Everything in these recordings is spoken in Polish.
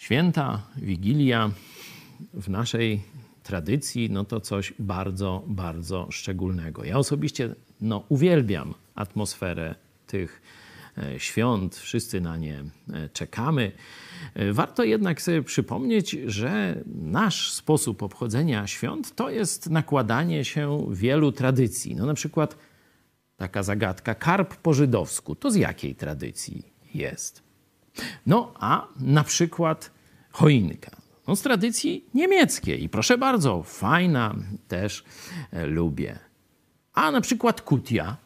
Święta, Wigilia w naszej tradycji, no to coś bardzo, bardzo szczególnego. Ja osobiście no, uwielbiam atmosferę tych e, świąt, wszyscy na nie e, czekamy. E, warto jednak sobie przypomnieć, że nasz sposób obchodzenia świąt to jest nakładanie się wielu tradycji. No na przykład taka zagadka, karp po żydowsku, to z jakiej tradycji jest? No a na przykład choinka. No, z tradycji niemieckiej. I proszę bardzo, fajna, też e, lubię. A na przykład kutia,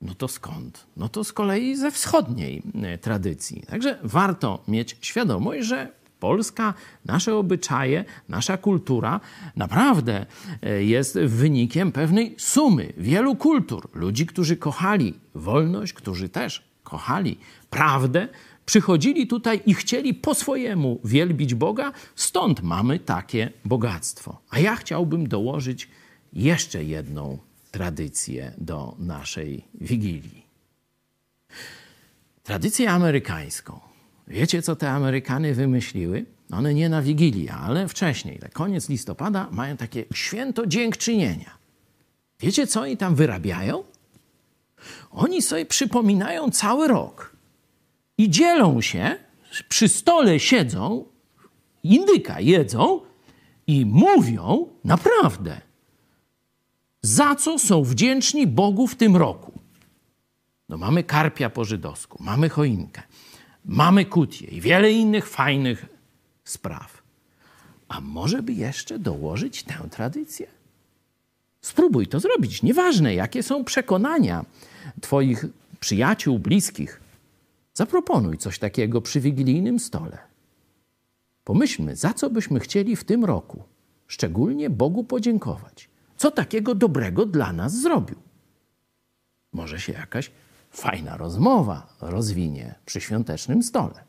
no to skąd? No to z kolei ze wschodniej e, tradycji. Także warto mieć świadomość, że Polska, nasze obyczaje, nasza kultura naprawdę e, jest wynikiem pewnej sumy wielu kultur. Ludzi, którzy kochali wolność, którzy też kochali prawdę, przychodzili tutaj i chcieli po swojemu wielbić Boga, stąd mamy takie bogactwo. A ja chciałbym dołożyć jeszcze jedną tradycję do naszej wigilii. Tradycję amerykańską. Wiecie, co te Amerykany wymyśliły? One nie na Wigilię, ale wcześniej, na koniec listopada, mają takie święto dziękczynienia. Wiecie, co oni tam wyrabiają? Oni sobie przypominają cały rok i dzielą się, przy stole siedzą, indyka jedzą i mówią naprawdę, za co są wdzięczni Bogu w tym roku. No mamy karpia po żydowsku, mamy choinkę, mamy kutię i wiele innych fajnych spraw. A może by jeszcze dołożyć tę tradycję? Spróbuj to zrobić. Nieważne, jakie są przekonania Twoich przyjaciół, bliskich. Zaproponuj coś takiego przy wigilijnym stole. Pomyślmy, za co byśmy chcieli w tym roku szczególnie Bogu podziękować. Co takiego dobrego dla nas zrobił? Może się jakaś fajna rozmowa rozwinie przy świątecznym stole.